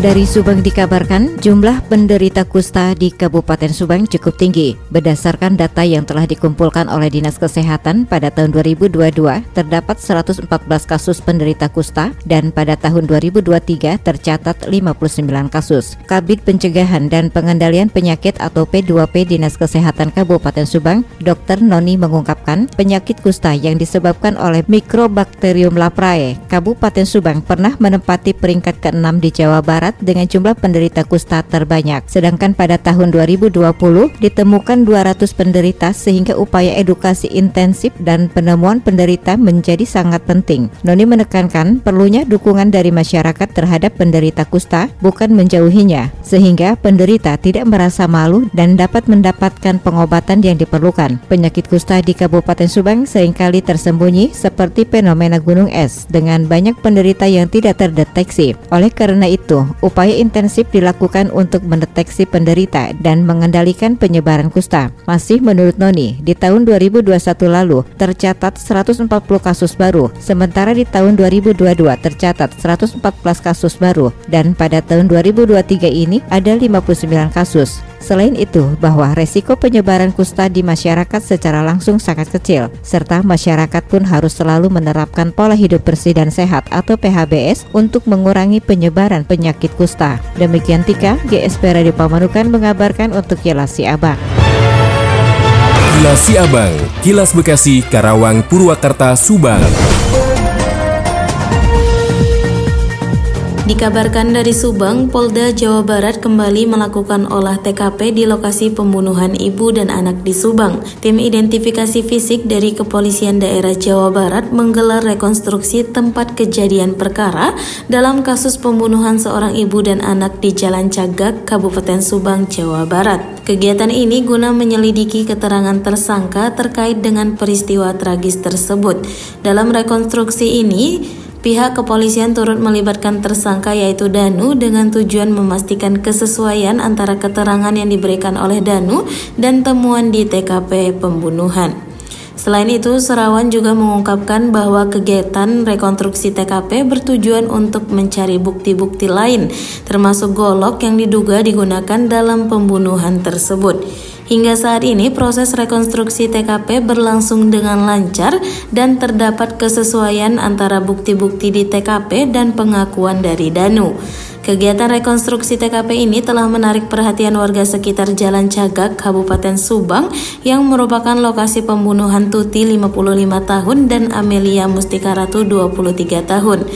Dari Subang dikabarkan jumlah penderita kusta di Kabupaten Subang cukup tinggi. Berdasarkan data yang telah dikumpulkan oleh Dinas Kesehatan pada tahun 2022 terdapat 114 kasus penderita kusta dan pada tahun 2023 tercatat 59 kasus. Kabit Pencegahan dan Pengendalian Penyakit atau P2P Dinas Kesehatan Kabupaten Subang, Dr. Noni mengungkapkan penyakit kusta yang disebabkan oleh Microbacterium leprae. Kabupaten Subang pernah menempati peringkat ke-6 di Jawa Barat Barat dengan jumlah penderita kusta terbanyak. Sedangkan pada tahun 2020 ditemukan 200 penderita sehingga upaya edukasi intensif dan penemuan penderita menjadi sangat penting. Noni menekankan perlunya dukungan dari masyarakat terhadap penderita kusta bukan menjauhinya sehingga penderita tidak merasa malu dan dapat mendapatkan pengobatan yang diperlukan. Penyakit kusta di Kabupaten Subang sering kali tersembunyi seperti fenomena gunung es dengan banyak penderita yang tidak terdeteksi. Oleh karena itu, upaya intensif dilakukan untuk mendeteksi penderita dan mengendalikan penyebaran kusta. Masih menurut Noni, di tahun 2021 lalu tercatat 140 kasus baru, sementara di tahun 2022 tercatat 114 kasus baru dan pada tahun 2023 ini ada 59 kasus. Selain itu, bahwa resiko penyebaran kusta di masyarakat secara langsung sangat kecil, serta masyarakat pun harus selalu menerapkan pola hidup bersih dan sehat atau PHBS untuk mengurangi penyebaran penyakit kusta. Demikian Tika, GSP Radio Pamanukan mengabarkan untuk Kilas Abang. Kilas Abang, Kilas Bekasi, Karawang, Purwakarta, Subang. Dikabarkan dari Subang, Polda Jawa Barat kembali melakukan olah TKP di lokasi pembunuhan ibu dan anak di Subang. Tim identifikasi fisik dari Kepolisian Daerah Jawa Barat menggelar rekonstruksi tempat kejadian perkara dalam kasus pembunuhan seorang ibu dan anak di Jalan Cagak, Kabupaten Subang, Jawa Barat. Kegiatan ini guna menyelidiki keterangan tersangka terkait dengan peristiwa tragis tersebut. Dalam rekonstruksi ini, Pihak kepolisian turut melibatkan tersangka yaitu Danu dengan tujuan memastikan kesesuaian antara keterangan yang diberikan oleh Danu dan temuan di TKP pembunuhan. Selain itu, Serawan juga mengungkapkan bahwa kegiatan rekonstruksi TKP bertujuan untuk mencari bukti-bukti lain, termasuk golok yang diduga digunakan dalam pembunuhan tersebut. Hingga saat ini proses rekonstruksi TKP berlangsung dengan lancar dan terdapat kesesuaian antara bukti-bukti di TKP dan pengakuan dari Danu. Kegiatan rekonstruksi TKP ini telah menarik perhatian warga sekitar Jalan Cagak, Kabupaten Subang yang merupakan lokasi pembunuhan Tuti 55 tahun dan Amelia Mustika Ratu 23 tahun.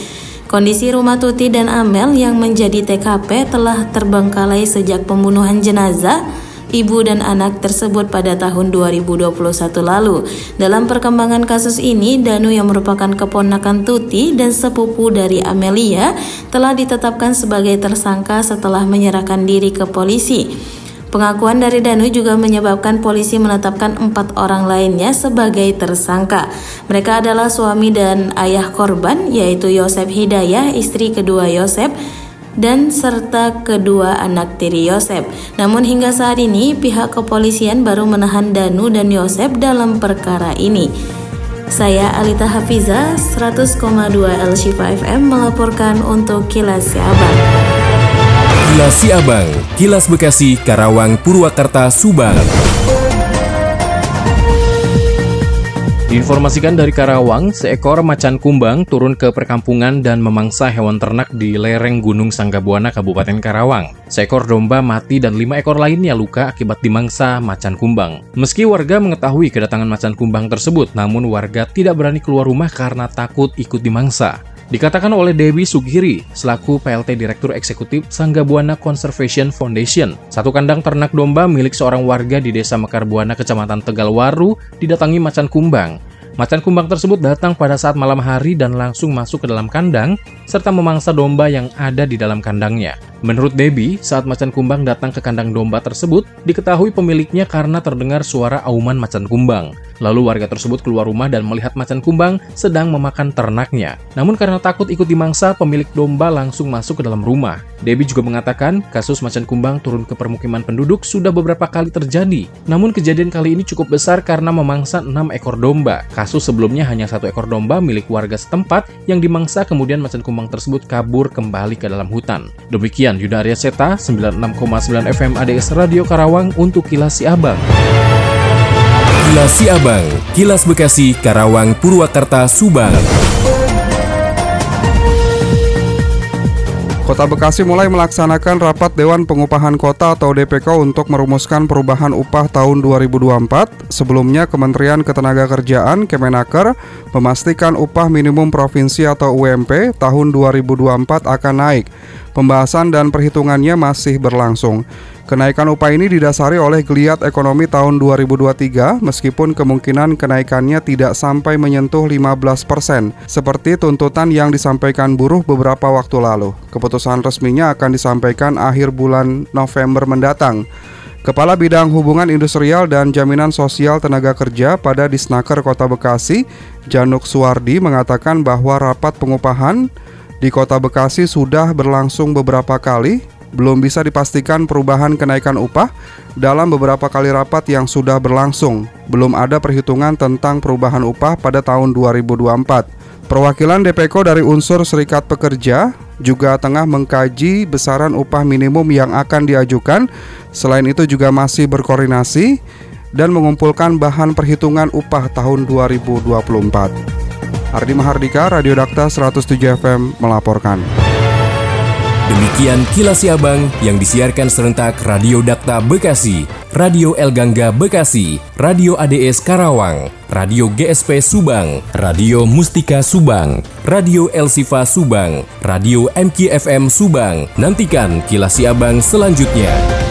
Kondisi rumah Tuti dan Amel yang menjadi TKP telah terbengkalai sejak pembunuhan jenazah ibu dan anak tersebut pada tahun 2021 lalu. Dalam perkembangan kasus ini, Danu yang merupakan keponakan Tuti dan sepupu dari Amelia telah ditetapkan sebagai tersangka setelah menyerahkan diri ke polisi. Pengakuan dari Danu juga menyebabkan polisi menetapkan empat orang lainnya sebagai tersangka. Mereka adalah suami dan ayah korban, yaitu Yosep Hidayah, istri kedua Yosep, dan serta kedua anak tiri Yosep. Namun hingga saat ini pihak kepolisian baru menahan Danu dan Yosep dalam perkara ini. Saya Alita Hafiza 100,2 LC5 FM melaporkan untuk Kilas Siabang. Kilas Siabang, Kilas Bekasi, Karawang, Purwakarta, Subang. Diinformasikan dari Karawang, seekor macan kumbang turun ke perkampungan dan memangsa hewan ternak di lereng Gunung Sanggabuana, Kabupaten Karawang. Seekor domba mati dan lima ekor lainnya luka akibat dimangsa macan kumbang. Meski warga mengetahui kedatangan macan kumbang tersebut, namun warga tidak berani keluar rumah karena takut ikut dimangsa. Dikatakan oleh Dewi Sugiri, selaku PLT Direktur Eksekutif Sanggabuana Conservation Foundation, satu kandang ternak domba milik seorang warga di Desa Mekarbuana, Kecamatan Tegalwaru, didatangi macan kumbang. Macan kumbang tersebut datang pada saat malam hari dan langsung masuk ke dalam kandang, serta memangsa domba yang ada di dalam kandangnya. Menurut Debbie, saat macan kumbang datang ke kandang domba tersebut, diketahui pemiliknya karena terdengar suara auman macan kumbang. Lalu warga tersebut keluar rumah dan melihat macan kumbang sedang memakan ternaknya. Namun karena takut ikut dimangsa, pemilik domba langsung masuk ke dalam rumah. Debbie juga mengatakan kasus macan kumbang turun ke permukiman penduduk sudah beberapa kali terjadi. Namun kejadian kali ini cukup besar karena memangsa 6 ekor domba. Kasus sebelumnya hanya satu ekor domba milik warga setempat yang dimangsa kemudian macan kumbang tersebut kabur kembali ke dalam hutan. Demikian Yuda Arya Seta, 96,9 FM ADS Radio Karawang untuk Kilas Si Abang. Kilas Si Abang, Kilas Bekasi, Karawang, Purwakarta, Subang. Kota Bekasi mulai melaksanakan rapat Dewan Pengupahan Kota atau DPK untuk merumuskan perubahan upah tahun 2024. Sebelumnya Kementerian Ketenagakerjaan Kemenaker memastikan upah minimum provinsi atau UMP tahun 2024 akan naik. Pembahasan dan perhitungannya masih berlangsung. Kenaikan upah ini didasari oleh geliat ekonomi tahun 2023 meskipun kemungkinan kenaikannya tidak sampai menyentuh 15% persen, seperti tuntutan yang disampaikan buruh beberapa waktu lalu. Keputusan resminya akan disampaikan akhir bulan November mendatang. Kepala Bidang Hubungan Industrial dan Jaminan Sosial Tenaga Kerja pada Disnaker Kota Bekasi, Januk Suwardi mengatakan bahwa rapat pengupahan di Kota Bekasi sudah berlangsung beberapa kali belum bisa dipastikan perubahan kenaikan upah dalam beberapa kali rapat yang sudah berlangsung. Belum ada perhitungan tentang perubahan upah pada tahun 2024. Perwakilan DPK dari unsur serikat pekerja juga tengah mengkaji besaran upah minimum yang akan diajukan. Selain itu juga masih berkoordinasi dan mengumpulkan bahan perhitungan upah tahun 2024. Ardi Mahardika, Radio Dakta 107 FM melaporkan. Demikian kilas Siabang yang disiarkan serentak Radio Dakta Bekasi, Radio El Gangga Bekasi, Radio ADS Karawang, Radio GSP Subang, Radio Mustika Subang, Radio El Sifa Subang, Radio MKFM Subang. Nantikan kilas Siabang selanjutnya.